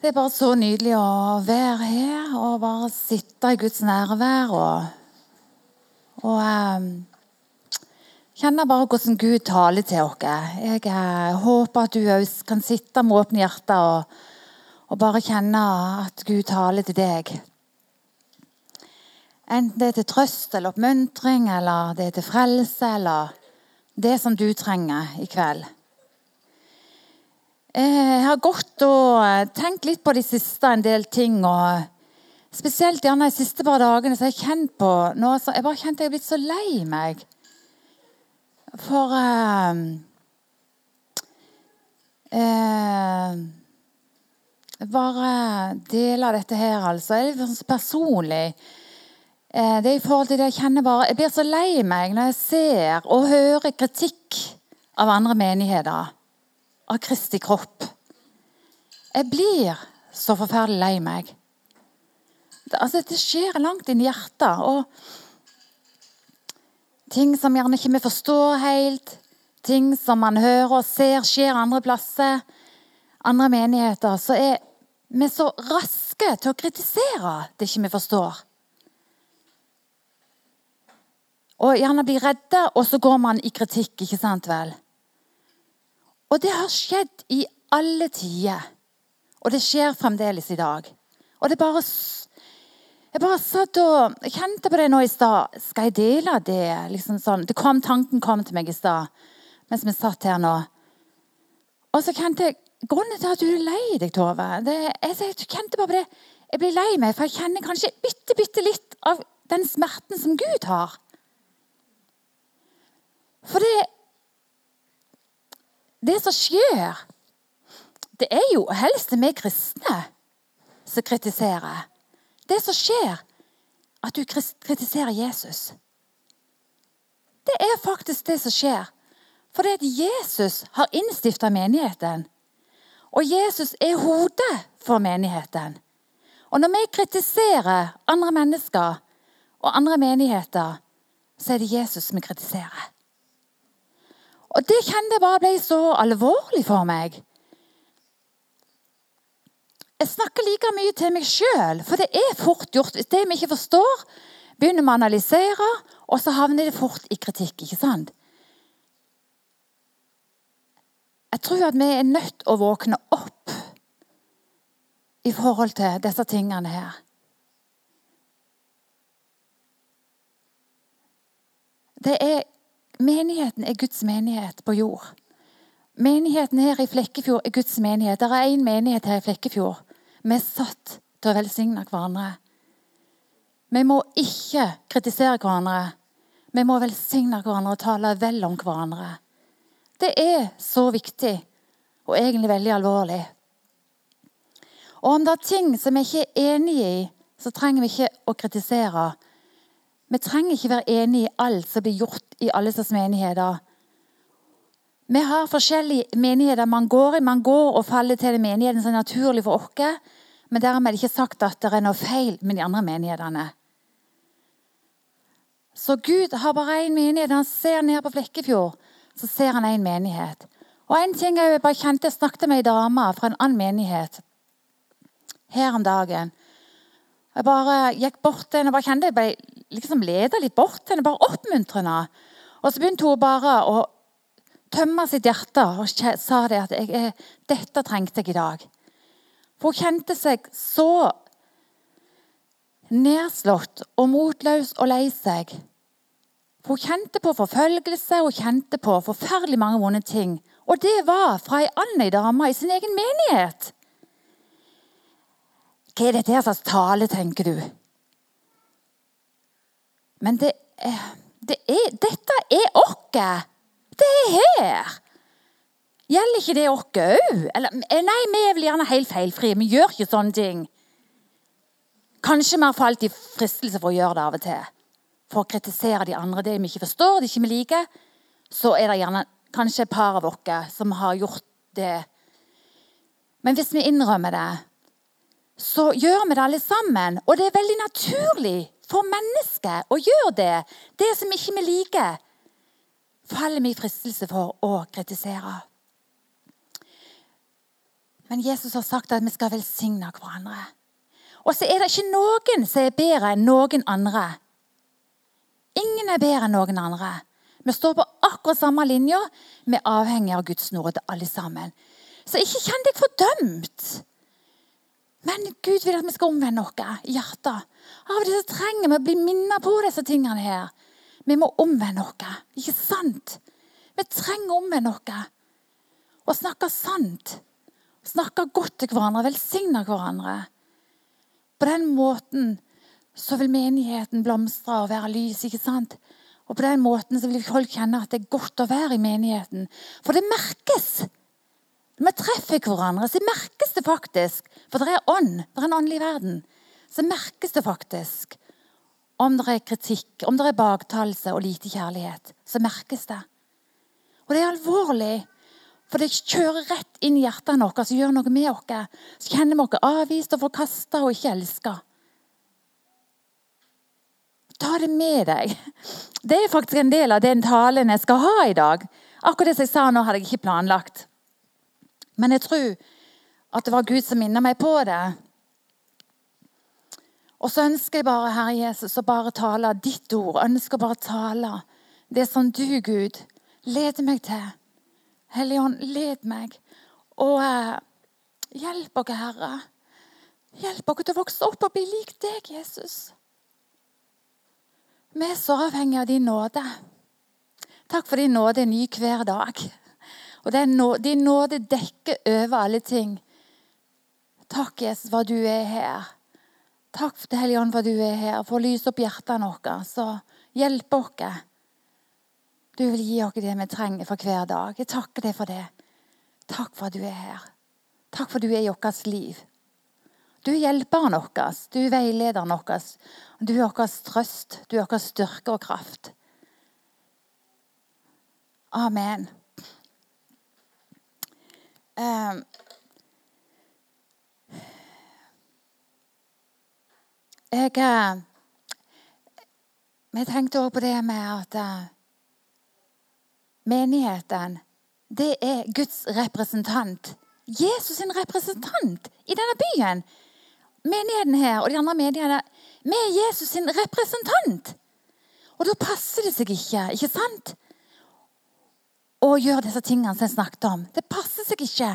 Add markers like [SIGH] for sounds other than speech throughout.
Det er bare så nydelig å være her og bare sitte i Guds nærvær og, og um, kjenne bare hvordan Gud taler til oss. Jeg uh, håper at du òg kan sitte med åpne hjerter og, og, bare kjenne at Gud taler til deg. Enten det er til trøst eller oppmuntring, eller det er til frelse, eller det som du trenger i kveld. Eh, jeg har gått og eh, tenkt litt på de siste en del ting. og Spesielt gjerne de siste par dagene så har jeg kjent på noe som Jeg bare kjente jeg er blitt så lei meg. For eh, eh, Bare dele dette her, altså. Det er litt sånn personlig. Eh, det er i forhold til det jeg kjenner bare Jeg blir så lei meg når jeg ser og hører kritikk av andre menigheter av Kristi kropp. Jeg blir så forferdelig lei meg. Det, altså, det skjer langt inn i hjertet. Og ting som gjerne ikke vi forstår helt, ting som man hører og ser skjer andre plasser, andre menigheter, så er vi så raske til å kritisere det ikke vi forstår. Og gjerne bli redde, og så går man i kritikk, ikke sant vel? Og det har skjedd i alle tider. Og det skjer fremdeles i dag. Og det bare Jeg bare satt og kjente på det nå i stad. Skal jeg dele det? Liksom sånn. det kom, tanken kom til meg i stad mens vi satt her nå. Og så kjente jeg Grunnen til at du er lei deg, Tove det, jeg, jeg kjente bare på det. Jeg blir lei meg, for jeg kjenner kanskje bitte, bitte litt av den smerten som Gud har. For det det som skjer, det er jo helst vi kristne som kritiserer. Det som skjer, at du kritiserer Jesus. Det er faktisk det som skjer. For det at Jesus har innstifta menigheten. Og Jesus er hodet for menigheten. Og når vi kritiserer andre mennesker og andre menigheter, så er det Jesus vi kritiserer. Og det kjente jeg bare ble så alvorlig for meg. Jeg snakker like mye til meg sjøl, for det er fort gjort. Hvis det vi ikke forstår, begynner vi å analysere, og så havner det fort i kritikk. ikke sant? Jeg tror at vi er nødt til å våkne opp i forhold til disse tingene her. Det er Menigheten er Guds menighet på jord. Menigheten her i Flekkefjord er Guds menighet. Det er én menighet her i Flekkefjord. Vi er satt til å velsigne hverandre. Vi må ikke kritisere hverandre. Vi må velsigne hverandre og tale vel om hverandre. Det er så viktig og egentlig veldig alvorlig. Og om det er ting som vi ikke er enige i, så trenger vi ikke å kritisere. Vi trenger ikke være enige i alt som blir gjort i alle slags menigheter. Vi har forskjellige menigheter man går i. Man går og faller til den menigheten som er naturlig for oss. Men dermed er det ikke sagt at det er noe feil med de andre menighetene. Så Gud har bare én menighet. Han ser ned på Flekkefjord, så ser han én menighet. Og en ting Jeg bare kjente, jeg snakket med ei dame fra en annen menighet her om dagen. Jeg bare gikk bort til henne og bare kjente jeg ble liksom leda litt bort til henne, bare oppmuntrende. Og så begynte hun bare å tømme sitt hjerte og sa det at jeg, 'Dette trengte jeg i dag'. For hun kjente seg så nedslått og motløs og lei seg. For hun kjente på forfølgelse og kjente på forferdelig mange vonde ting. Og det var fra ei annen dame i sin egen menighet. Hva er dette her slags tale, tenker du? Men det, det er, dette er oss. Det er her. Gjelder ikke det oss òg? Eh, nei, vi er vel gjerne helt feilfrie. Vi gjør ikke sånne ting. Kanskje vi har falt i fristelse for å gjøre det av og til. For å kritisere de andre, det vi ikke forstår, det ikke vi liker. Så er det gjerne kanskje et par av oss som har gjort det. Men hvis vi innrømmer det, så gjør vi det alle sammen. Og det er veldig naturlig for mennesket å gjøre det. Det som ikke vi liker, faller vi i fristelse for å kritisere. Men Jesus har sagt at vi skal velsigne hverandre. Og så er det ikke noen som er bedre enn noen andre. Ingen er bedre enn noen andre. Vi står på akkurat samme linje. Vi er avhengig av Guds nåde, alle sammen. Så ikke kjenn deg fordømt. Men Gud vil at vi skal omvende noe i hjertet. Av det så trenger vi å bli minnet på disse tingene her. Vi må omvende noe. Ikke sant? Vi trenger å omvende noe. Og snakke sant. Snakke godt til hverandre. Velsigne hverandre. På den måten så vil menigheten blomstre og være lys. ikke sant? Og På den måten så vil folk kjenne at det er godt å være i menigheten. For det merkes. Når vi treffer hverandre, så merkes det faktisk. For det er ånd. Det er en åndelig verden. Så merkes det faktisk. Om det er kritikk, om det er baktalelse og lite kjærlighet, så merkes det. Og det er alvorlig. For det kjører rett inn i hjertet vårt og gjør noe med oss. Så kjenner vi oss avvist og forkasta og ikke elska. Ta det med deg. Det er faktisk en del av den talen jeg skal ha i dag. Akkurat det som jeg sa nå, hadde jeg ikke planlagt. Men jeg tror at det var Gud som minnet meg på det. Og så ønsker jeg bare, Herre Jesus, å bare tale ditt ord. Jeg ønsker å bare tale det som du, Gud, leder meg til. Hellige Ånd, led meg. Og eh, hjelp oss, Herre. Hjelp oss til å vokse opp og bli lik deg, Jesus. Vi er så avhengige av din nåde. Takk for din nåde ny hver dag. Og din nåde dekker over alle ting. Takk, Jesus, for du er her. Takk for Hellige Ånd for du er her, for å lyse opp hjertene våre. Så hjelp oss. Du vil gi oss det vi trenger for hver dag. Jeg takker deg for det. Takk for at du er her. Takk for at du er i vårt liv. Du er hjelperen vår. Du er veilederen vår. Du er vår trøst. Du er vår styrke og kraft. Amen. Um, jeg eh, Vi tenkte også på det med at uh, menigheten det er Guds representant. Jesus sin representant i denne byen. Menigheten her og de andre menighetene vi er Jesus sin representant. Og da passer det seg ikke, ikke sant? Og gjøre disse tingene som jeg snakket om. Det passer seg ikke.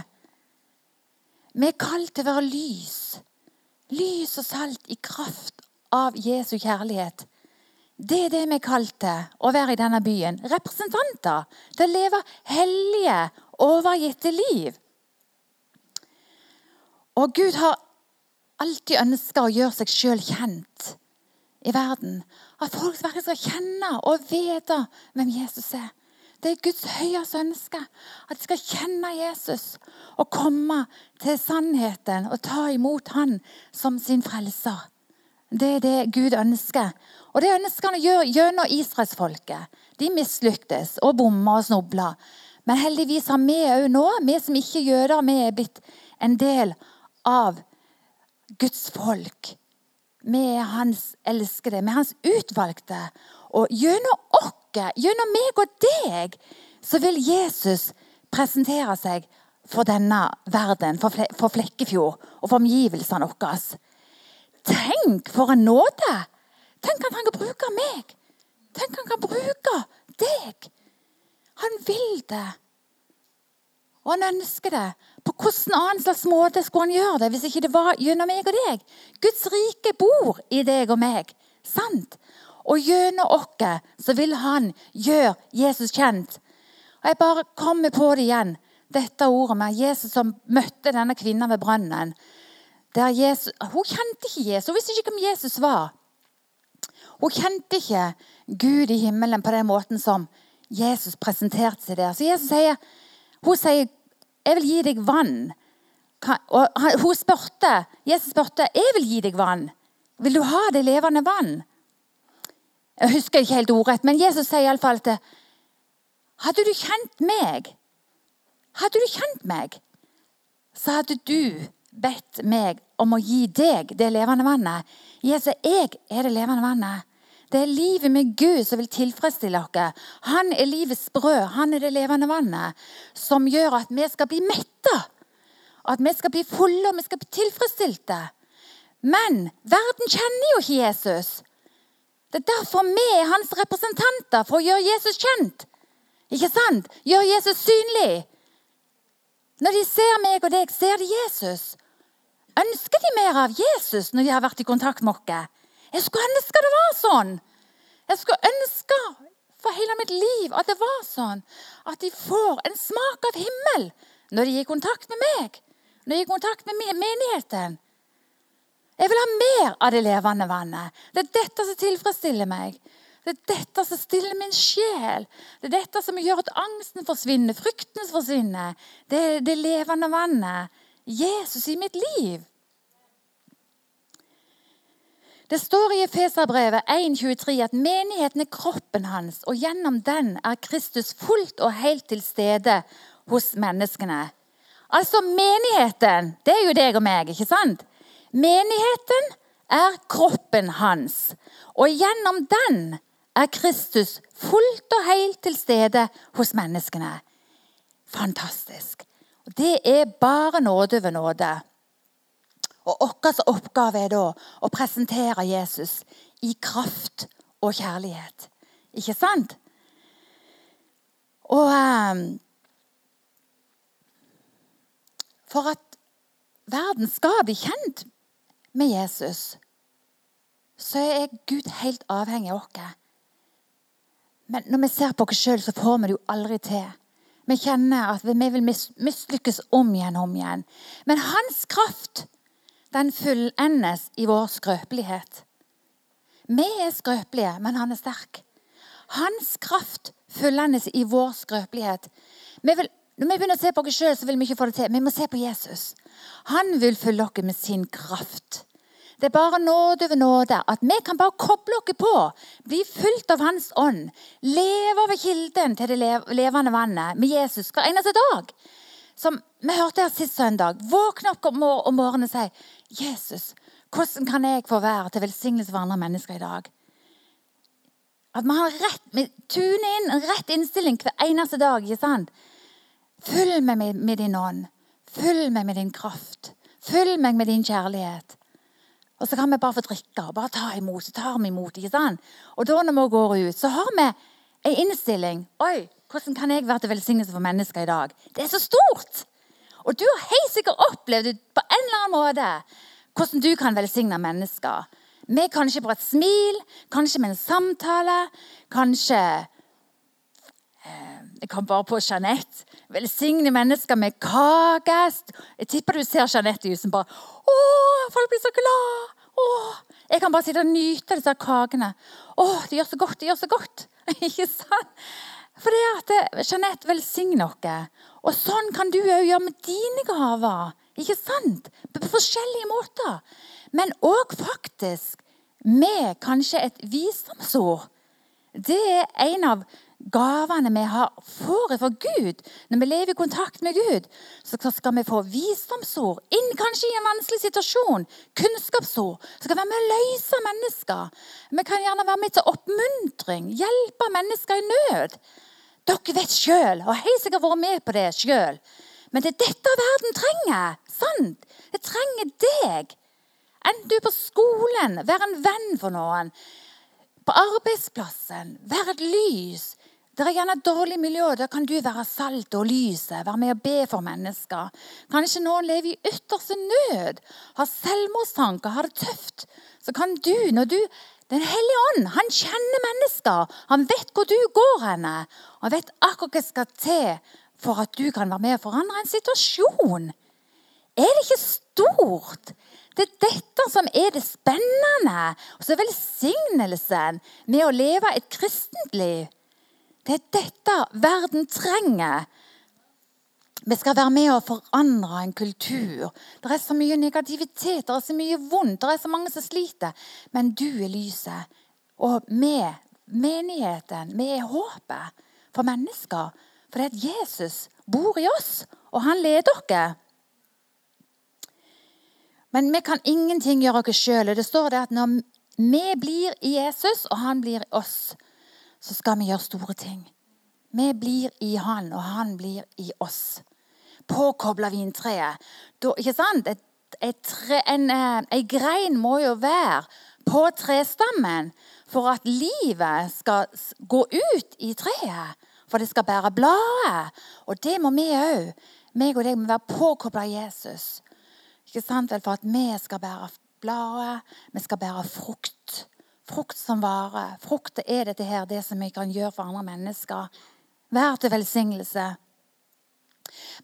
Vi er kalt til å være lys. Lys og salt i kraft av Jesu kjærlighet. Det er det vi er kalt til å være i denne byen. Representanter til å leve hellige, overgitte liv. Og Gud har alltid ønska å gjøre seg sjøl kjent i verden. At folk skal kjenne og vite hvem Jesus er. Det er Guds høyeste ønske. At de skal kjenne Jesus og komme til sannheten og ta imot han som sin frelser. Det er det Gud ønsker. Og det ønsker han å gjøre gjennom israelsfolket. De mislyktes og bomma og snubla. Men heldigvis har vi òg nå, vi som ikke er jøder, vi er blitt en del av Guds folk. Vi er hans elskede, vi er hans utvalgte. Og gjennom oss gjennom meg og deg, så vil Jesus presentere seg for denne verden, for, Flekkefjord og for omgivelsene våre. Tenk for en nåde! Tenk at han kan bruke meg. Tenk at han kan bruke deg. Han vil det. Og han ønsker det. På hvilken annen slags måte skulle han gjøre det hvis ikke det var gjennom meg og deg? Guds rike bor i deg og meg. Sant? Og gjennom oss så vil han gjøre Jesus kjent. Og Jeg bare kommer på det igjen, dette ordet med Jesus som møtte denne kvinnen ved brønnen. Jesus, hun kjente ikke Jesus, hun visste ikke hvem Jesus var. Hun kjente ikke Gud i himmelen på den måten som Jesus presenterte seg der. Så Jesus sier, hun sier, 'Jeg vil gi deg vann'. Og hun spurte, Jesus spurte, 'Jeg vil gi deg vann. Vil du ha det levende vann?' Jeg husker ikke helt ordrett, men Jesus sier iallfall at Hadde du kjent meg, hadde du kjent meg, så hadde du bedt meg om å gi deg det levende vannet. Jesus, jeg er det levende vannet. Det er livet med Gud som vil tilfredsstille oss. Han er livets brød, han er det levende vannet, som gjør at vi skal bli metta at vi skal bli fulle og vi skal bli tilfredsstilte. Men verden kjenner jo ikke Jesus. Det er derfor vi er hans representanter, for å gjøre Jesus kjent. Ikke sant? Gjøre Jesus synlig. Når de ser meg og deg, ser de Jesus. Ønsker de mer av Jesus når de har vært i kontakt med oss? Jeg skulle ønske det var sånn. Jeg skulle ønske for hele mitt liv at det var sånn. At de får en smak av himmel når de i kontakt med meg. Når de i kontakt med menigheten. Jeg vil ha mer av det levende vannet. Det er dette som tilfredsstiller meg. Det er dette som stiller min sjel. Det er dette som gjør at angsten forsvinner, frykten forsvinner. Det er det levende vannet. Jesus i mitt liv. Det står i Efeserbrevet 1,23 at menigheten er kroppen hans, og gjennom den er Kristus fullt og helt til stede hos menneskene. Altså menigheten, det er jo deg og meg, ikke sant? Menigheten er kroppen hans, og gjennom den er Kristus fullt og helt til stede hos menneskene. Fantastisk. Det er bare nåde ved nåde. Og vår oppgave er da å presentere Jesus i kraft og kjærlighet. Ikke sant? Og um, For at verden skal bli kjent med Jesus, så er Gud helt avhengig av oss. Men når vi ser på oss sjøl, så får vi det jo aldri til. Vi kjenner at vi vil mislykkes om igjen og om igjen. Men hans kraft den fullendes i vår skrøpelighet. Vi er skrøpelige, men han er sterk. Hans kraft fullendes i vår skrøpelighet. Vi vil, når vi begynner å se på oss sjøl, vil vi ikke få det til. Vi må se på Jesus. Han vil følge oss med sin kraft. Det er bare nåde over nåde. At vi kan bare koble oss på, bli fulgt av Hans ånd. Leve over kilden til det levende vannet med Jesus hver eneste dag. Som vi hørte her sist søndag. Våkne opp om morgenen og si Jesus, hvordan kan jeg få være til velsignelse for andre mennesker i dag? At vi har rett, vi tuner inn en rett innstilling hver eneste dag. ikke sant? Fyll meg med, din ånd. Fyll meg med din kraft. Fyll meg med din kjærlighet. Og så kan vi bare få drikke og bare ta imot. Så tar vi imot, ikke sant? Og da når vi går ut, så har vi en innstilling. Oi, hvordan kan jeg være til velsignelse for mennesker i dag? Det er så stort! Og du har helt sikkert opplevd på en eller annen måte hvordan du kan velsigne mennesker. Med kanskje bare et smil, kanskje med en samtale, kanskje eh, Jeg kom bare på Jeanette. Velsigne mennesker med kakest. Jeg tipper du ser Jeanette i huset bare Å, folk blir så glad! Jeg kan bare sitte og nyte disse kakene. Å, det gjør så godt, det gjør så godt. [LAUGHS] Ikke sant? For det at Jeanette velsigner oss. Og sånn kan du òg gjøre med dine gaver. Ikke sant? På forskjellige måter. Men òg faktisk med kanskje et visdomsord. Det er en av gavene vi har, får fra Gud. Når vi lever i kontakt med Gud, så skal vi få visdomsord inn kanskje i en vanskelig situasjon. Kunnskapsord. Så kan vi være med å løse mennesker. Vi kan gjerne være med til oppmuntring. Hjelpe mennesker i nød. Dere vet sjøl, og helt sikkert vært med på det sjøl. Men det er dette verden trenger. Sant? Det trenger deg. Enten du er på skolen, vær en venn for noen. På arbeidsplassen, vær et lys. Det er gjerne et dårlig miljø. Da kan du være salt og lyset, være med og be for mennesker. Kanskje noen lever i ytterste nød, har selvmordstanker, har det tøft. Så kan du, når du den hellige ånd han kjenner mennesker. Han vet hvor du går henne. Han vet akkurat hva som skal til for at du kan være med og forandre en situasjon. Er det ikke stort? Det er dette som er det spennende. Og så velsignelsen med å leve et kristent liv. Det er dette verden trenger vi skal være med og forandre en kultur. Det er så mye negativitet, det er så mye vondt, det er så mange som sliter. Men du er lyset. Og vi, menigheten, vi er håpet for mennesker. For det er at Jesus bor i oss, og han leder oss. Men vi kan ingenting gjøre oss sjøl. Det står det at når vi blir i Jesus, og han blir i oss, så skal vi gjøre store ting. Vi blir i han, og han blir i oss. påkobla vintreet. Da, ikke sant? Et, et tre, en, eh, en grein må jo være på trestammen for at livet skal gå ut i treet. For det skal bære bladet. Og det må vi òg. Meg og deg må være påkobla Jesus. Ikke sant vel? For at vi skal bære bladet, vi skal bære frukt. Frukt som vare. Frukt er dette her, det som vi kan gjøre for andre mennesker. Vær til velsignelse.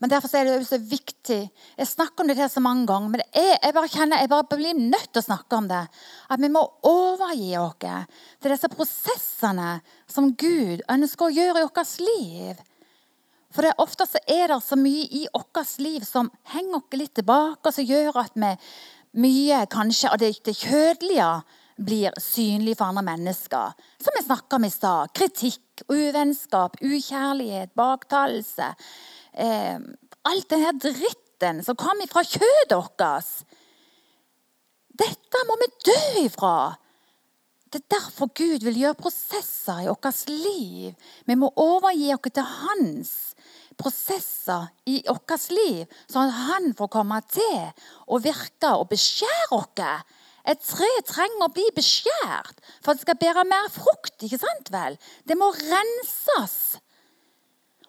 Men Derfor er det så viktig Jeg snakker om det her så mange ganger, men er, jeg bare kjenner, jeg bare blir nødt til å snakke om det. At vi må overgi oss til disse prosessene som Gud ønsker å gjøre i vårt liv. For det, ofte så er det så mye i vårt liv som henger oss litt tilbake, og som gjør at vi mye kanskje av det kjødelige blir synlig for andre mennesker. Som vi snakka om i stad. Kritikk, uvennskap, ukjærlighet, baktalelse eh, Alt denne dritten som kommer fra kjødet vårt. Dette må vi dø ifra. Det er derfor Gud vil gjøre prosesser i vårt liv. Vi må overgi oss til hans prosesser i vårt liv, sånn at han får komme til og virke og beskjære oss. Et tre trenger å bli beskjært for at det skal bære mer frukt. ikke sant vel? Det må renses.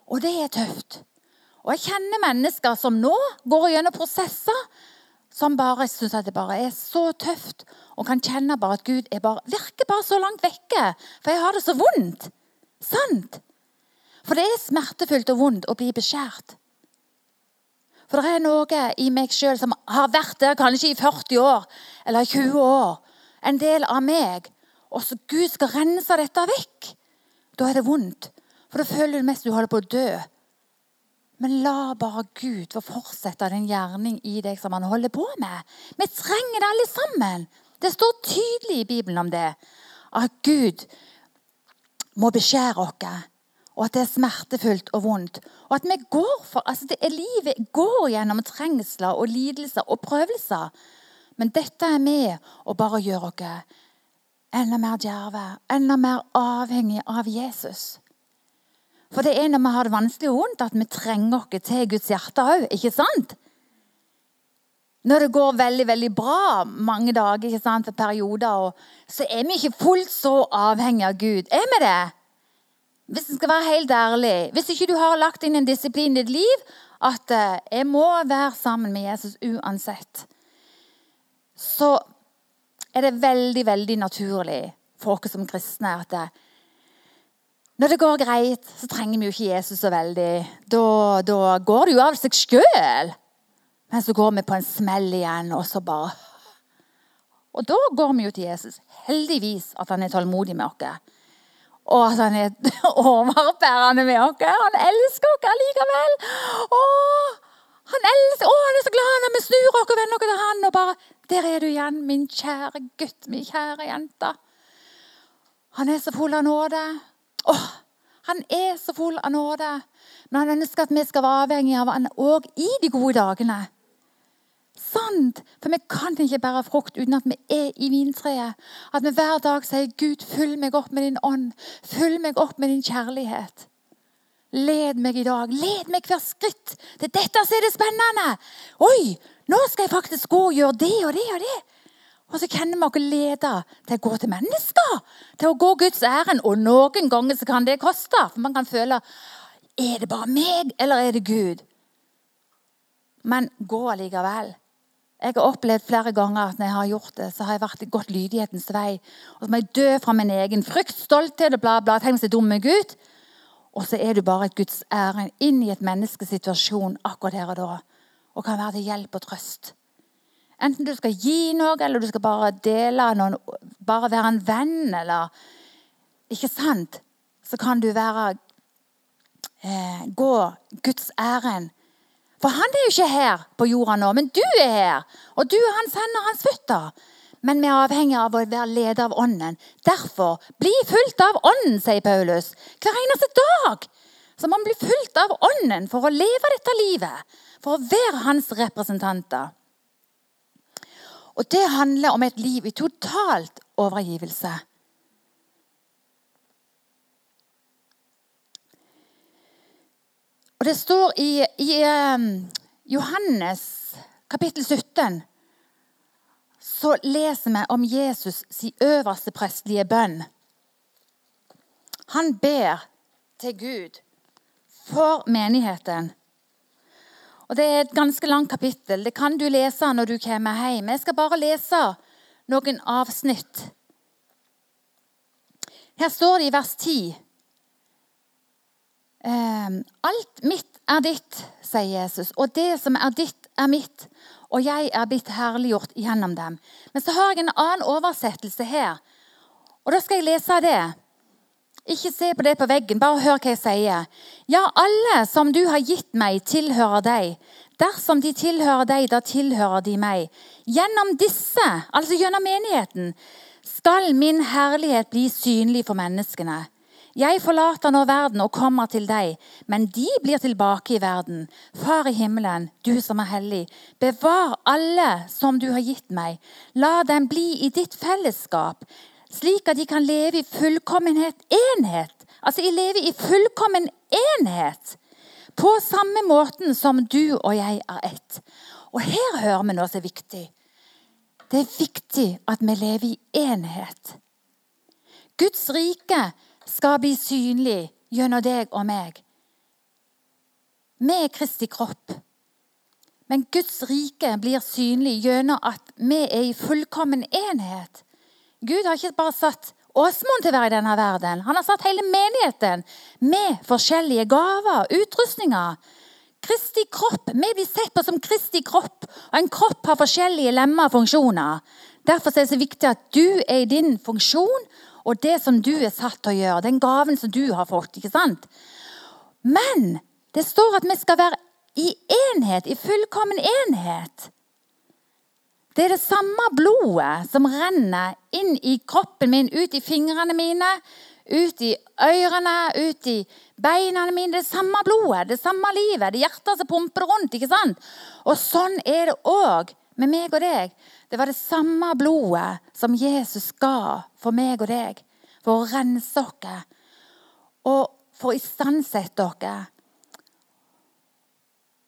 Og det er tøft. Og jeg kjenner mennesker som nå går gjennom prosesser som bare syns at det bare er så tøft, og kan kjenne bare at Gud bare, virker bare så langt vekke. For jeg har det så vondt. Sant? For det er smertefullt og vondt å bli beskjært. For det er noe i meg sjøl som har vært der kanskje i 40 år eller 20 år. En del av meg. Og så Gud skal rense dette vekk. Da er det vondt. For da føler du mest du holder på å dø. Men la bare Gud få fortsette den gjerning i deg som han holder på med. Vi trenger det alle sammen. Det står tydelig i Bibelen om det. At Gud må beskjære oss. Og at det er smertefullt og vondt. Og at vi går for, altså det er Livet går gjennom trengsler og lidelser og prøvelser. Men dette er med å bare gjøre oss enda mer djerve, enda mer avhengig av Jesus. For det er når vi har det vanskelig og vondt, at vi trenger oss til Guds hjerte òg. Ikke sant? Når det går veldig veldig bra mange dager, ikke sant, for perioder, så er vi ikke fullt så avhengig av Gud. Er vi det? Hvis en skal være helt ærlig. Hvis ikke du har lagt inn en disiplin i ditt liv at uh, jeg må være sammen med Jesus uansett, så er det veldig, veldig naturlig for oss som kristne at det, når det går greit, så trenger vi jo ikke Jesus så veldig. Da, da går det jo av seg sjøl. Men så går vi på en smell igjen, og så bare Og da går vi jo til Jesus. Heldigvis at han er tålmodig med oss. Og at han er [LAUGHS] overbærende med oss. Han elsker oss likevel. Å, han, elsker, å, han er så glad når vi snur oss og vender oss til han og bare 'Der er du igjen, min kjære gutt, min kjære jente.' Han er så full av nåde. Åh, han er så full av nåde. Men han ønsker at vi skal være avhengige av han òg i de gode dagene. Sant! For vi kan ikke bære frukt uten at vi er i vintreet. At vi hver dag sier 'Gud, fyll meg opp med din ånd'. Fyll meg opp med din kjærlighet. Led meg i dag. Led meg hver skritt. Det er dette som er det spennende. Oi, nå skal jeg faktisk gå og gjøre det og det og det. Og så kjenner vi oss leda til å gå til mennesker. Til å gå Guds ærend. Og noen ganger så kan det koste. For man kan føle Er det bare meg, eller er det Gud? Men gå allikevel. Jeg har opplevd flere ganger at når jeg har gjort det, så har jeg vært i gått lydighetens vei. Og så må jeg dø fra min egen frykt, stolthet og bla, bla. Tenk hvis jeg er dum med Gud. Og så er du bare et Guds ærend inn i et menneskes situasjon akkurat her og da. Og kan være til hjelp og trøst. Enten du skal gi noe, eller du skal bare dele noen, bare være en venn, eller Ikke sant? Så kan du være eh, Gå Guds ærend. For han er jo ikke her på jorda nå, men du er her. Og du er hans hender, hans føtter. Men vi er avhengig av å være leder av Ånden. Derfor, bli fulgt av Ånden, sier Paulus. Hver eneste dag. Så man blir fulgt av Ånden for å leve dette livet. For å være hans representanter. Og det handler om et liv i totalt overgivelse. Og det står i, i um, Johannes kapittel 17 så leser vi om Jesus sin øverste prestlige bønn. Han ber til Gud for menigheten. Og Det er et ganske langt kapittel. Det kan du lese når du kommer hjem. Jeg skal bare lese noen avsnitt. Her står det i vers 10 ehm, Alt mitt er ditt, sier Jesus, og det som er ditt, er mitt, og jeg er blitt herliggjort gjennom dem. Men så har jeg en annen oversettelse her, og da skal jeg lese det. Ikke se på det på veggen, bare hør hva jeg sier. Ja, alle som du har gitt meg, tilhører deg. Dersom de tilhører deg, da tilhører de meg. Gjennom disse, altså gjennom menigheten, skal min herlighet bli synlig for menneskene. Jeg forlater nå verden og kommer til deg, men de blir tilbake i verden. Far i himmelen, du som er hellig, bevar alle som du har gitt meg. La dem bli i ditt fellesskap slik at de kan leve i fullkommenhet enhet. Altså de lever i fullkommen enhet. På samme måten som du og jeg er ett. Og her hører vi noe som er viktig. Det er viktig at vi lever i enhet. Guds rike skal bli synlig gjennom deg og meg. Vi er Kristi kropp. Men Guds rike blir synlig gjennom at vi er i fullkommen enhet. Gud har ikke bare satt Åsmund til å være i denne verden. Han har satt hele menigheten med forskjellige gaver, utrustninger. Kristi kropp. Vi blir sett på som Kristi kropp, og en kropp har forskjellige lemmer og funksjoner. Derfor er det så viktig at du er i din funksjon og det som du er satt til å gjøre. Den gaven som du har fått. ikke sant? Men det står at vi skal være i enhet, i fullkommen enhet. Det er det samme blodet som renner inn i kroppen min, ut i fingrene mine, ut i ørene, ut i beina mine. Det er samme blodet, det er samme livet, det er hjertet som pumper rundt. ikke sant? Og sånn er det òg med meg og deg. Det var det samme blodet som Jesus ga for meg og deg, for å rense oss og for å istandsette oss.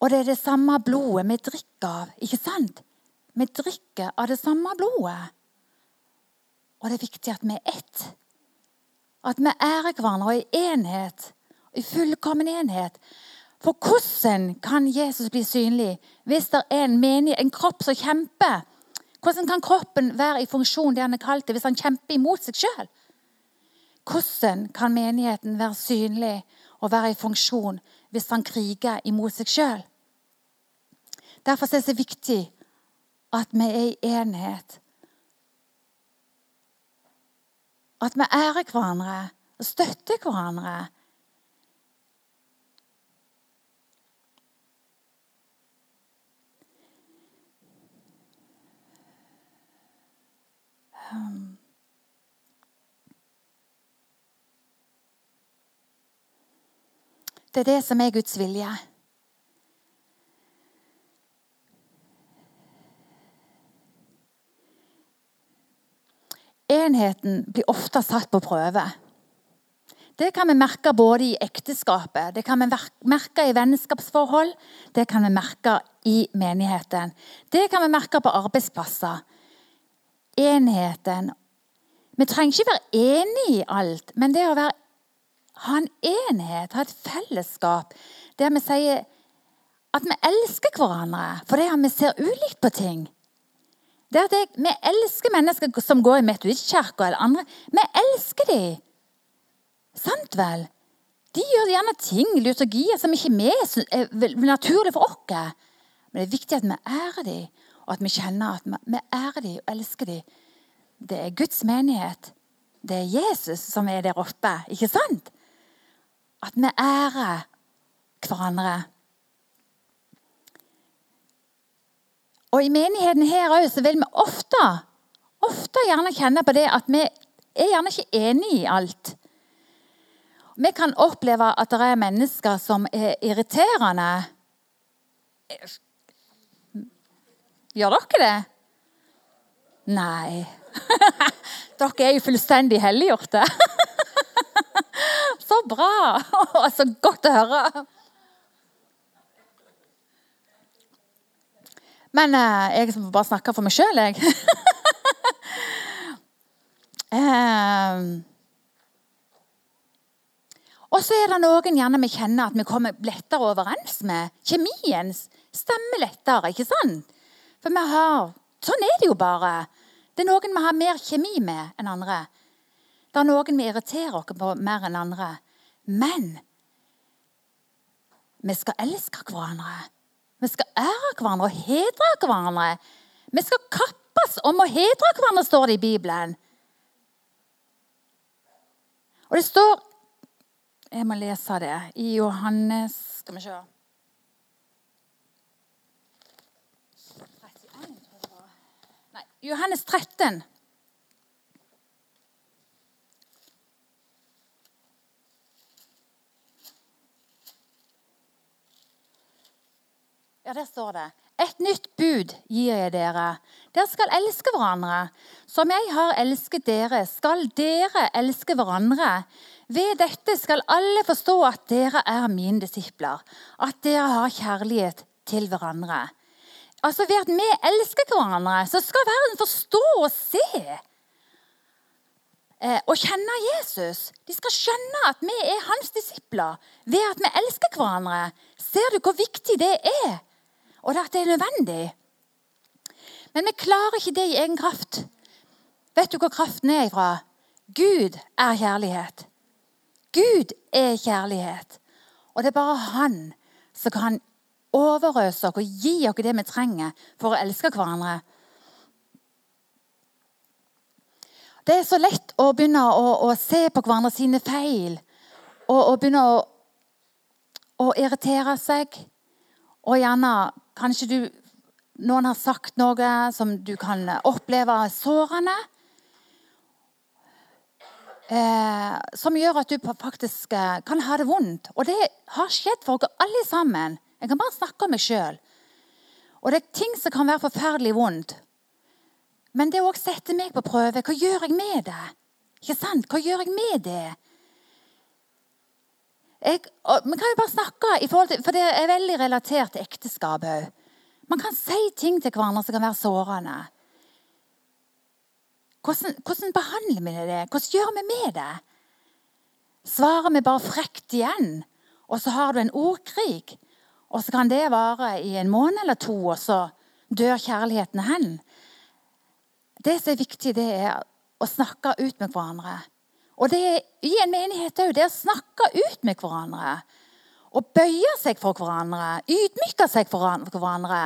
Og det er det samme blodet vi drikker av, ikke sant? Vi drikker av det samme blodet. Og det er viktig at vi er ett. At vi ærer hverandre i enhet, i fullkommen enhet. For hvordan kan Jesus bli synlig hvis det er en, menig, en kropp som kjemper? Hvordan kan kroppen være i funksjon det han er kalt til, hvis han kjemper imot seg sjøl? Hvordan kan menigheten være synlig og være i funksjon hvis han kriger imot seg sjøl? Derfor er det så viktig at vi er i enhet. At vi ærer hverandre og støtter hverandre. Um. Det er det som er Guds vilje. Enheten blir ofte satt på prøve. Det kan vi merke både i ekteskapet, det kan vi merke i vennskapsforhold, det kan vi merke i menigheten. Det kan vi merke på arbeidsplasser. Enheten. Vi trenger ikke være enige i alt, men det å være, ha en enhet, ha et fellesskap der vi sier at vi elsker hverandre fordi vi ser ulikt på ting. Det at jeg, Vi elsker mennesker som går i metodistkirka eller andre. Vi elsker dem. Sant vel? De gjør gjerne ting, liturgier, som ikke vi er naturlig for oss. Men det er viktig at vi ærer dem, og at vi kjenner at vi ærer dem og elsker dem. Det er Guds menighet. Det er Jesus som er der oppe, ikke sant? At vi ærer hverandre. Og i menigheten her òg så vil vi ofte, ofte gjerne kjenne på det at vi er gjerne ikke enige i alt. Vi kan oppleve at det er mennesker som er irriterende. Gjør dere det? Nei. [LAUGHS] dere er jo fullstendig helliggjorte. [LAUGHS] Så bra! [LAUGHS] Så godt å høre. Men eh, jeg får bare snakke for meg sjøl, jeg. [LAUGHS] eh, og så er det noen gjerne vi kjenner at vi kommer lettere overens med. Kjemien stemmer lettere, ikke sant? For vi har Sånn er det jo bare. Det er noen vi har mer kjemi med enn andre. Det er noen vi irriterer oss på mer enn andre. Men vi skal elske hverandre. Vi skal ære hverandre og hedre hverandre. Vi skal kappes om å hedre hverandre, står det i Bibelen. Og det står Jeg må lese det i Johannes Skal vi se. Johannes 13. Ja, der står det. Et nytt bud gir jeg dere. Dere skal elske hverandre. Som jeg har elsket dere, skal dere elske hverandre. Ved dette skal alle forstå at dere er mine disipler, at dere har kjærlighet til hverandre. Altså Ved at vi elsker hverandre, så skal verden forstå og se eh, og kjenne Jesus. De skal skjønne at vi er hans disipler ved at vi elsker hverandre. Ser du hvor viktig det er, og at det er nødvendig? Men vi klarer ikke det i egen kraft. Vet du hvor kraften er ifra? Gud er kjærlighet. Gud er kjærlighet. Og det er bare han som kan overøse oss og gi oss det vi trenger for å elske hverandre. Det er så lett å begynne å, å se på hverandre sine feil og, og begynne å, å, irritere seg. Og gjerne kanskje du, noen har sagt noe som du kan oppleve sårende. Eh, som gjør at du faktisk eh, kan ha det vondt. Og det har skjedd for oss alle sammen. Jeg kan bare snakke om meg sjøl. Og det er ting som kan være forferdelig vondt. Men det òg setter meg på prøve. Hva gjør jeg med det? Ikke sant? Hva gjør jeg med det? Vi kan jo bare snakke, til, for det er veldig relatert til ekteskap òg. Man kan si ting til hverandre som kan være sårende. Hvordan, hvordan behandler vi det? Hvordan gjør vi med det? Svarer vi bare frekt igjen, og så har du en ordkrig? Og så kan det vare i en måned eller to, og så dør kjærligheten hen. Det som er viktig, det er å snakke ut med hverandre. Og det er i en menighet òg. Det å snakke ut med hverandre. Og bøye seg for hverandre. Ydmyke seg for hverandre.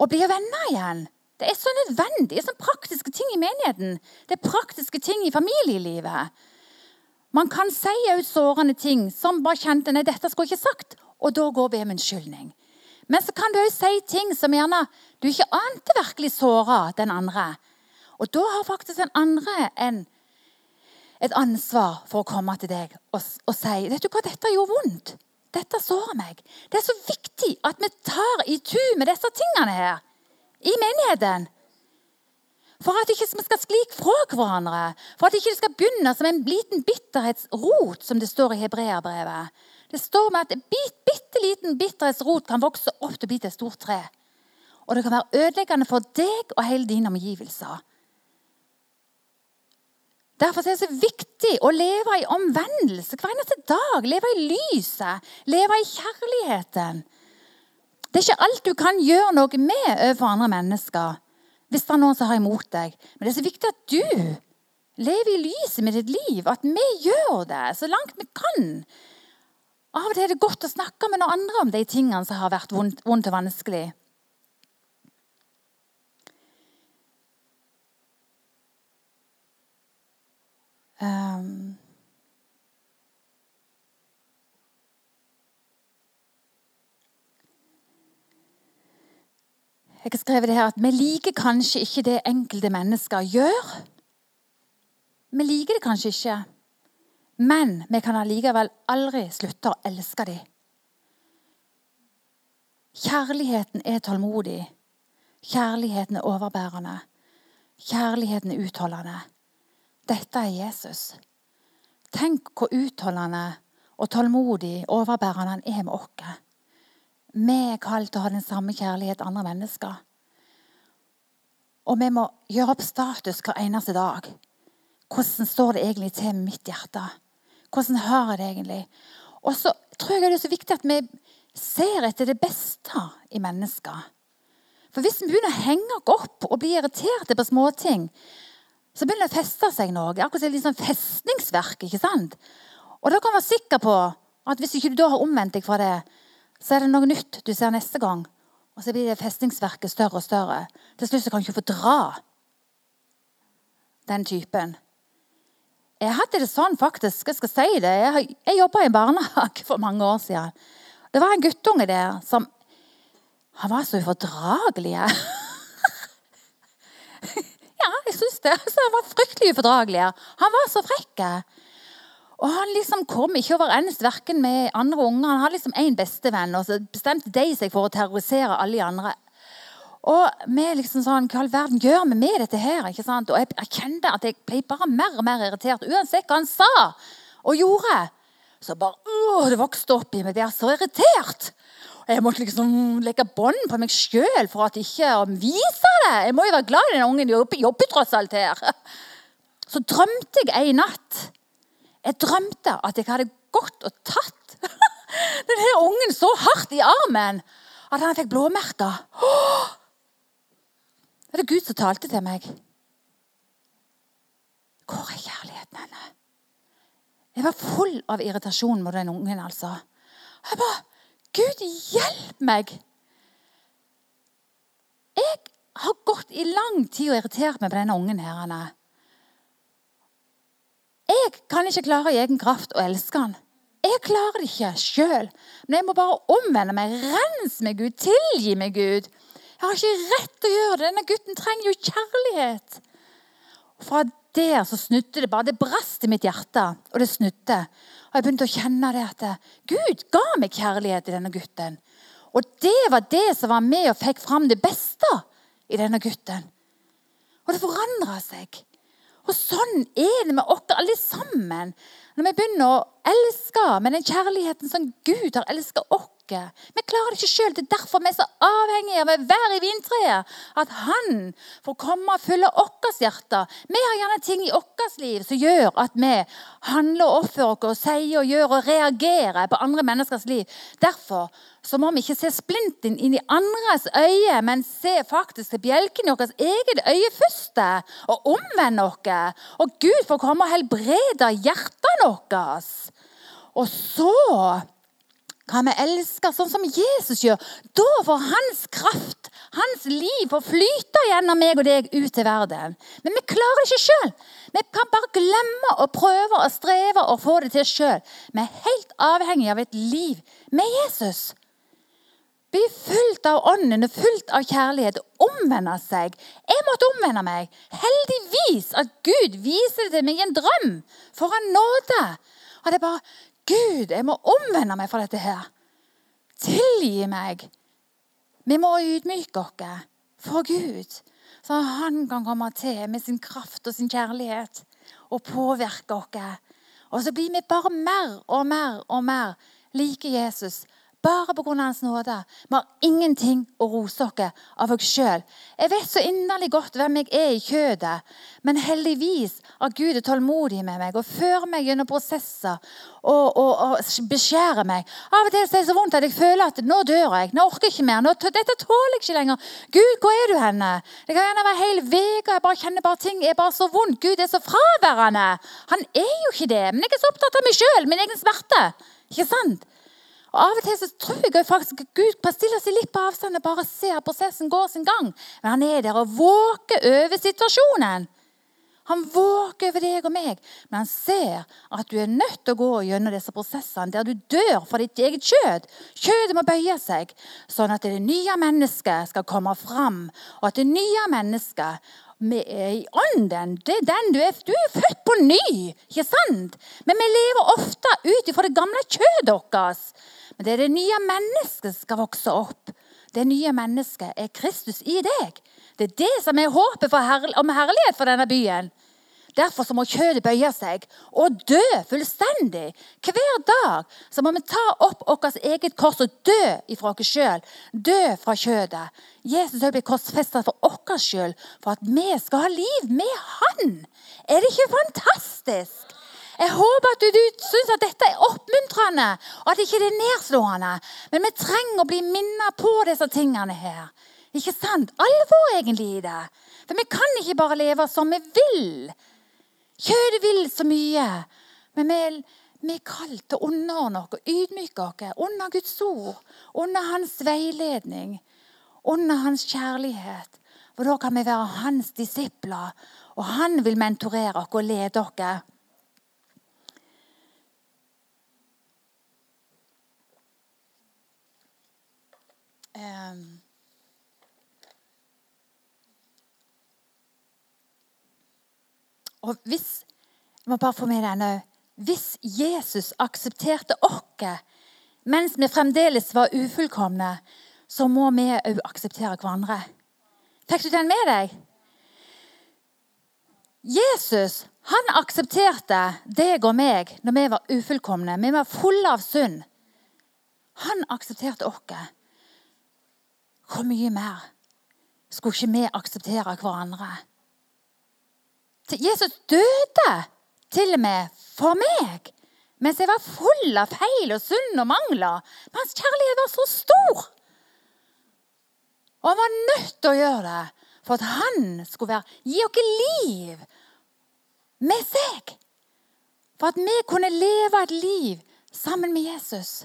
Og bli venner igjen. Det er så nødvendig. Det er sånne praktiske ting i menigheten. Det er praktiske ting i familielivet. Man kan si ut sårende ting som bare kjente nei, dette skulle jeg ikke sagt. Og da går vi om unnskyldning. Men så kan du òg si ting som gjerne du ikke ante virkelig såra den andre. Og da har faktisk den andre en, et ansvar for å komme til deg og, og si vet du hva, dette gjorde vondt. Dette sårer meg. Det er så viktig at vi tar i tu med disse tingene her i menigheten. For at ikke vi skal skli fra hverandre. For at ikke det skal begynne som en liten bitterhetsrot, som det står i hebreerbrevet. Det står med at en bit, bitte liten bitterhetsrot kan vokse opp til å bli til et stort tre. Og det kan være ødeleggende for deg og hele dine omgivelser. Derfor er det så viktig å leve i omvendelse hver eneste dag. Leve i lyset, leve i kjærligheten. Det er ikke alt du kan gjøre noe med overfor andre mennesker hvis det er noen som har imot deg. Men det er så viktig at du lever i lyset med ditt liv, at vi gjør det så langt vi kan. Av og til er det godt å snakke med noen andre om de tingene som har vært vondt, vondt og vanskelig. Um, jeg har skrevet det her at Vi liker kanskje ikke det enkelte mennesker gjør. Vi liker det kanskje ikke. Men vi kan allikevel aldri slutte å elske dem. Kjærligheten er tålmodig. Kjærligheten er overbærende. Kjærligheten er utholdende. Dette er Jesus. Tenk hvor utholdende og tålmodig overbærende han er med oss. Vi er kalt til å ha den samme kjærlighet andre mennesker. Og vi må gjøre opp status hver eneste dag. Hvordan står det egentlig til med mitt hjerte? Hvordan har jeg det egentlig? Og så tror jeg det er så viktig at vi ser etter det beste i mennesker. For hvis vi begynner å henge oss opp og bli irriterte på småting, så begynner det å feste seg noe. Akkurat som et sånn festningsverk. ikke sant? Og da kan du være sikker på at hvis ikke du da har omvendt deg fra det, så er det noe nytt du ser neste gang. Og så blir det festningsverket større og større. Til slutt kan du ikke få dra den typen. Jeg hadde det sånn, faktisk. Jeg skal si det. Jeg, jeg jobba i barnehage for mange år siden. Det var en guttunge der som Han var så ufordragelig. Jeg det. [LAUGHS] Altså, han var fryktelig ufordragelig. Han var så frekk. Og Han liksom kom ikke overens verken med andre unger. Han hadde liksom én bestevenn, og så bestemte de seg for å terrorisere alle de andre. Og vi liksom sånn, Hva all verden gjør vi med dette her? ikke sant? Og jeg, kjente at jeg ble bare mer og mer irritert. Uansett hva han sa og gjorde, så bare øh, Det vokste opp i meg. Jeg er så irritert. Jeg måtte liksom legge bånd på meg sjøl for at ikke å vise det. Jeg må jo være glad i den ungen. Jeg jobber tross alt her. Så drømte jeg en natt jeg drømte at jeg hadde gått og tatt [LAUGHS] denne ungen så hardt i armen at han fikk blåmerker. Det er Gud som talte til meg. Hvor er kjærligheten henne? Jeg var full av irritasjon mot den ungen. altså. Jeg bare Gud, hjelp meg! Jeg har gått i lang tid og irritert meg på denne ungen. her, Anna. Jeg kan ikke klare i egen kraft å elske han. Jeg klarer det ikke sjøl. Men jeg må bare omvende meg. Rens meg, Gud. Tilgi meg, Gud. Jeg har ikke rett til å gjøre det. Denne gutten trenger jo kjærlighet. Fra der så snudde det bare. Det brast i mitt hjerte, og det snudde. Og jeg begynte å kjenne det at Gud ga meg kjærlighet i denne gutten. Og det var det som var med og fikk fram det beste i denne gutten. Og det forandra seg. Og sånn er det med oss alle sammen. Når vi begynner å elske med den kjærligheten som Gud har elsket oss. Vi klarer det ikke sjøl. Det er derfor vi er så avhengige av å være i vintreet. At Han får komme og fylle vårt hjerte. Vi har gjerne ting i vårt liv som gjør at vi handler og oppfører oss og sier og gjør og reagerer på andre menneskers liv. Derfor så må vi ikke se splinten inn i andres øye, men se faktisk til bjelken i vårt eget øye først. Og omvende oss. Og Gud får komme og helbrede hjertene våre. Og så kan vi elske sånn som Jesus gjør. Da får hans kraft, hans liv, få flyte gjennom meg og deg ut til verden. Men vi klarer det ikke sjøl. Vi kan bare glemme å prøve og streve og få det til sjøl. Vi er helt avhengig av et liv med Jesus. Bli fullt av ånden og fullt av kjærlighet. Omvende seg. Jeg måtte omvende meg. Heldigvis at Gud viser det til meg i en drøm. For en nåde. Og det er bare Gud, jeg må omvende meg fra dette her. Tilgi meg. Vi må ydmyke oss for Gud, så han kan komme til med sin kraft og sin kjærlighet og påvirke oss. Og så blir vi bare mer og mer og mer like Jesus bare pga. Hans nåde. Vi har ingenting å rose oss av oss sjøl. Jeg vet så inderlig godt hvem jeg er i kjødet, men heldigvis har Gud er tålmodig med meg og fører meg gjennom prosesser og, og, og beskjærer meg. Av og til er det så vondt at jeg føler at nå dør jeg. Nå orker jeg ikke mer. Nå, dette tåler jeg ikke lenger. Gud, hvor er du henne? Det kan gjerne være hele veka, Jeg bare kjenner bare ting er bare så vondt. Gud er så fraværende. Han er jo ikke det. Men jeg er så opptatt av meg sjøl, min egen smerte. Ikke sant? Og Av og til så tror jeg faktisk at Gud stiller seg litt på avstand og bare ser at prosessen går sin gang. Men han er der og våker over situasjonen. Han våker over deg og meg, men han ser at du er nødt til å gå gjennom disse prosessene der du dør for ditt eget kjød. Kjødet må bøye seg, sånn at det nye mennesket skal komme fram. Og at det nye mennesket i ånden. Det er den du er. Du er født på ny, ikke sant? Men vi lever ofte ut ifra det gamle kjødet vårt. Men det er det nye mennesket som skal vokse opp. Det nye mennesket er Kristus i deg. Det er det som er håpet her om herlighet for denne byen. Derfor må kjødet bøye seg og dø fullstendig. Hver dag så må vi ta opp vårt eget kors og dø ifra oss sjøl. Dø fra kjødet. Jesus ble korsfesta for vår skyld, for at vi skal ha liv med Han. Er det ikke fantastisk? Jeg håper at du, du syns at dette er oppmuntrende, og at ikke det er nedslående. Men vi trenger å bli minnet på disse tingene her. Ikke sant? Alvor egentlig i det. For vi kan ikke bare leve som vi vil. Kjødet vil så mye. Men vi, vi er kalt til å underordne oss ydmyke oss under Guds ord. Under Hans veiledning. Under Hans kjærlighet. For da kan vi være Hans disipler. Og Han vil mentorere oss og lede oss. Um, og hvis jeg må bare få med denne, Hvis Jesus aksepterte oss mens vi fremdeles var ufullkomne, så må vi òg akseptere hverandre. Fikk du den med deg? Jesus han aksepterte deg og meg når vi var ufullkomne. Vi var fulle av synd. Han aksepterte oss. Hvor mye mer skulle ikke vi akseptere hverandre? Jesus døde til og med for meg mens jeg var full av feil og synd og mangler. Men hans kjærlighet var så stor. Og han var nødt til å gjøre det for at han skulle være, gi oss liv med seg. For at vi kunne leve et liv sammen med Jesus.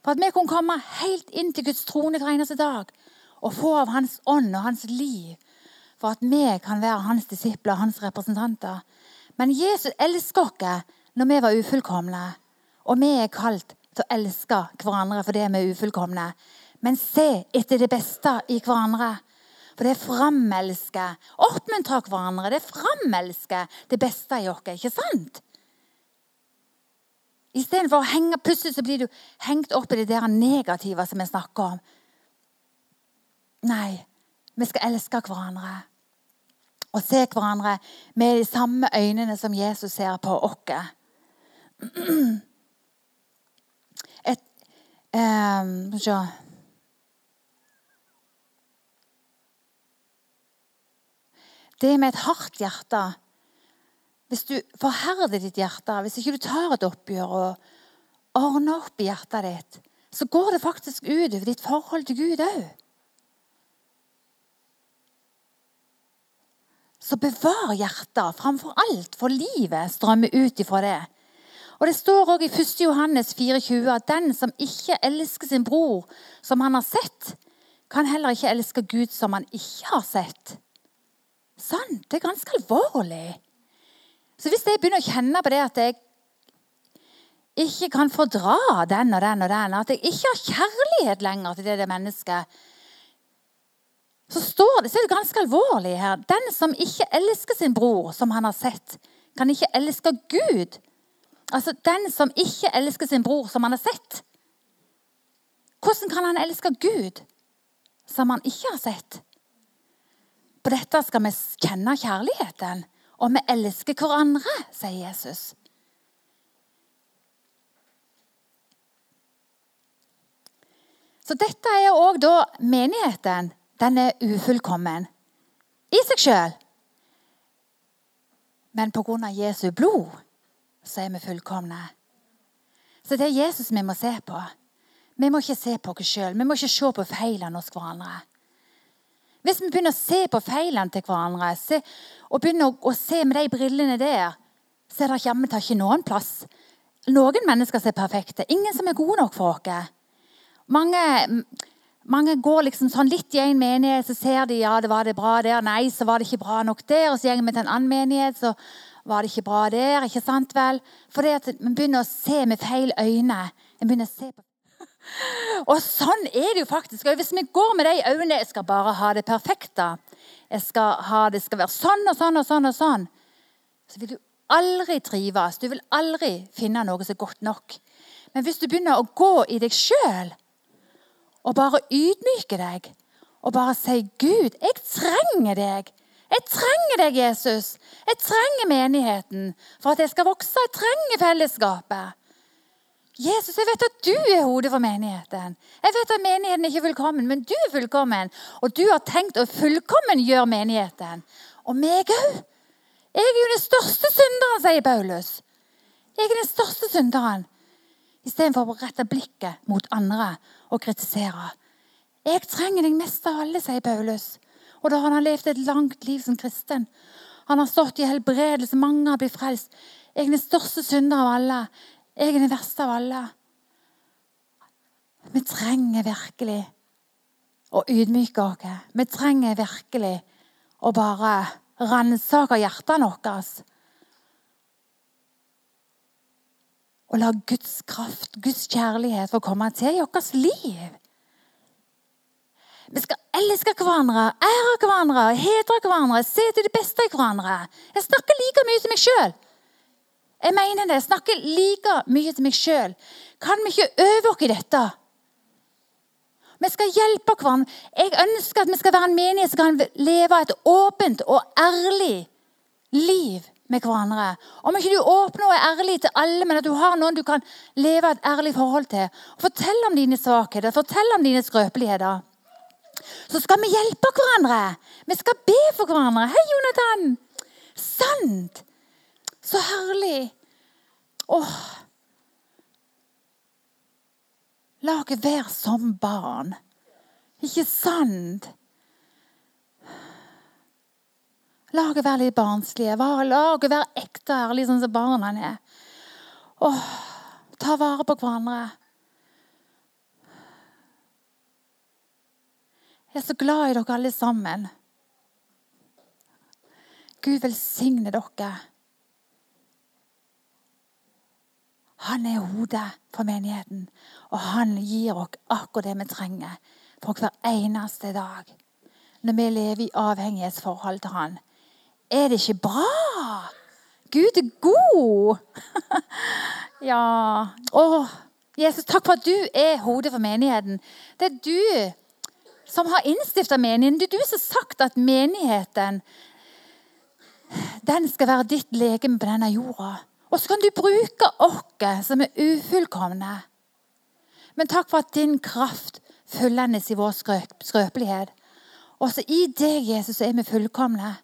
For at vi kunne komme helt inn til Guds trone hver eneste dag og få av Hans ånd og Hans liv. For at vi kan være Hans disipler, Hans representanter. Men Jesus elsker oss når vi var ufullkomne. Og vi er kalt til å elske hverandre fordi vi er ufullkomne. Men se etter det beste i hverandre. For det framelsker. Oppmuntre hverandre. Det framelsker det beste i oss. Ikke sant? Istedenfor å henge pusset, så blir du hengt opp i det der negative som vi snakker om. Nei, vi skal elske hverandre. Og se hverandre med de samme øynene som Jesus ser på oss. Et um, Det med et hardt hjerte hvis du forherder ditt hjerte, hvis ikke du tar et oppgjør og ordner opp i hjertet ditt, så går det faktisk ut over ditt forhold til Gud òg. Så bevar hjertet framfor alt, for livet strømmer ut ifra det. Og Det står òg i 1. Johannes 24 at den som ikke elsker sin bror som han har sett, kan heller ikke elske Gud som han ikke har sett. Sant? Det er ganske alvorlig. Så hvis jeg begynner å kjenne på det at jeg ikke kan fordra den og den og den, at jeg ikke har kjærlighet lenger til det, det mennesket, så står det, så er det ganske alvorlig her. Den som ikke elsker sin bror, som han har sett, kan ikke elske Gud. Altså den som ikke elsker sin bror, som han har sett. Hvordan kan han elske Gud, som han ikke har sett? På dette skal vi kjenne kjærligheten. Og vi elsker hverandre, sier Jesus. Så dette er òg da menigheten. Den er ufullkommen i seg sjøl. Men pga. Jesu blod så er vi fullkomne. Så det er Jesus vi må se på. Vi må ikke se på oss sjøl. Vi må ikke se på feilene hos hverandre. Hvis vi begynner å se på feilene til hverandre se, og begynner å, å, se med de brillene der, så er det jammen ikke noen plass. Noen mennesker som er perfekte. Ingen som er gode nok for oss. Mange, mange går liksom sånn litt i en menighet, så ser de ja, det var det bra der. Nei, så var det ikke bra nok der. Og så går vi til en annen menighet, så var det ikke bra der. ikke sant vel? Fordi at vi begynner å se med feil øyne. Vi begynner å se på og sånn er det jo faktisk. Og Hvis vi går med de øynene Jeg skal bare ha det perfekte. Jeg skal ha, det skal være sånn og sånn og sånn. og sånn. Så vil du aldri trives. Du vil aldri finne noe som er godt nok. Men hvis du begynner å gå i deg sjøl og bare ydmyke deg og bare si 'Gud, jeg trenger deg. Jeg trenger deg, Jesus. Jeg trenger menigheten for at jeg skal vokse. Jeg trenger fellesskapet. Jesus, jeg vet at du er hodet for menigheten. Jeg vet at menigheten er ikke fullkommen, men du er fullkommen. Og du har tenkt å fullkommengjøre menigheten. Og meg òg. Jeg er jo den største synderen, sier Paulus. Jeg er den største synderen. Istedenfor å rette blikket mot andre og kritisere. Jeg trenger deg mest av alle, sier Paulus. Og da har han levd et langt liv som kristen. Han har stått i helbredelse, mange har blitt frelst. Jeg er den største synder av alle. Jeg er den verste av alle. Vi trenger virkelig å ydmyke oss. Vi trenger virkelig å bare ransake hjertene våre. Og la Guds kraft, Guds kjærlighet, få komme til i vårt liv. Vi skal elske hverandre, ære hverandre, hedre hverandre, se til det beste i hverandre. Jeg snakker like mye som meg sjøl. Jeg mener det. Jeg snakker like mye til meg sjøl. Kan vi ikke øve oss i dette? Vi skal hjelpe hverandre. Jeg ønsker at vi skal være en menighet som kan leve et åpent og ærlig liv med hverandre. Om ikke du åpner og er ærlig til alle, men at du har noen du kan leve et ærlig forhold til. Fortell om dine svakheter, fortell om dine skrøpeligheter så skal vi hjelpe hverandre. Vi skal be for hverandre. Hei, Jonathan! Sant! Så herlig. Åh. La oss være som barn. Ikke sant? La oss være litt barnslige. La oss være ekte ærlige, sånn som barna er. Åh, ta vare på hverandre. Jeg er så glad i dere alle sammen. Gud velsigne dere. Han er hodet for menigheten, og han gir oss akkurat det vi trenger for hver eneste dag. Når vi lever i avhengighetsforhold til han. Er det ikke bra? Gud er god! [LAUGHS] ja. Å, Jesus, takk for at du er hodet for menigheten. Det er du som har innstifta menigheten. Det er du som har sagt at menigheten den skal være ditt legeme på denne jorda. Og så kan du bruke oss som er ufullkomne. Men takk for at din kraft fullendes i vår skrøpelighet. Også i deg, Jesus, er vi fullkomne.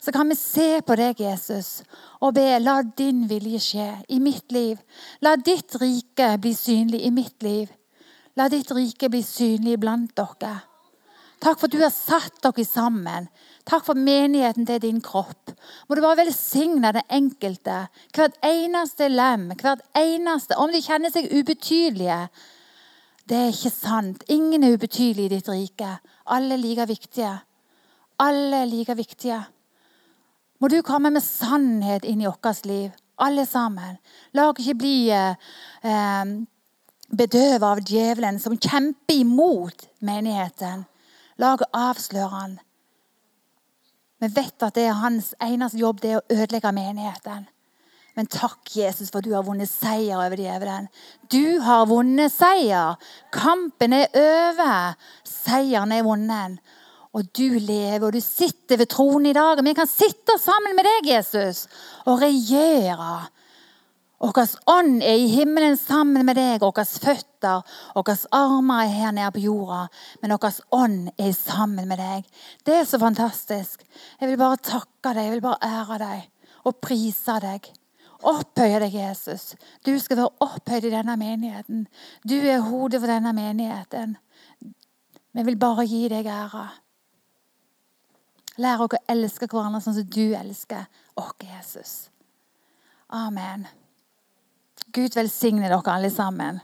Så kan vi se på deg, Jesus, og be la din vilje skje i mitt liv. La ditt rike bli synlig i mitt liv. La ditt rike bli synlig blant dere. Takk for at du har satt dere sammen. Takk for menigheten til din kropp. Må du bare velsigne den enkelte. Hvert eneste lem, hvert eneste Om de kjenner seg ubetydelige. Det er ikke sant. Ingen er ubetydelig i ditt rike. Alle er like viktige. Alle er like viktige. Må du komme med sannhet inn i vårt liv, alle sammen. La oss ikke bli eh, eh bedøvet av djevelen som kjemper imot menigheten. La oss avsløre han. Vi vet at det er hans eneste jobb det er å ødelegge menigheten. Men takk, Jesus, for du har vunnet seier over djevelen. Du har vunnet seier. Kampen er over. Seieren er vunnet. Og du lever, og du sitter ved tronen i dag. Vi kan sitte sammen med deg, Jesus, og regjere vår ånd er i himmelen sammen med deg. Våre føtter, våre armer er her nede på jorda. Men vår ånd er sammen med deg. Det er så fantastisk. Jeg vil bare takke deg, jeg vil bare ære deg og prise deg. Opphøye deg, Jesus. Du skal være opphøyd i denne menigheten. Du er hodet for denne menigheten. Vi vil bare gi deg ære. Lær oss å elske hverandre sånn som du elsker oss, Jesus. Amen. Gud velsigne dere alle sammen.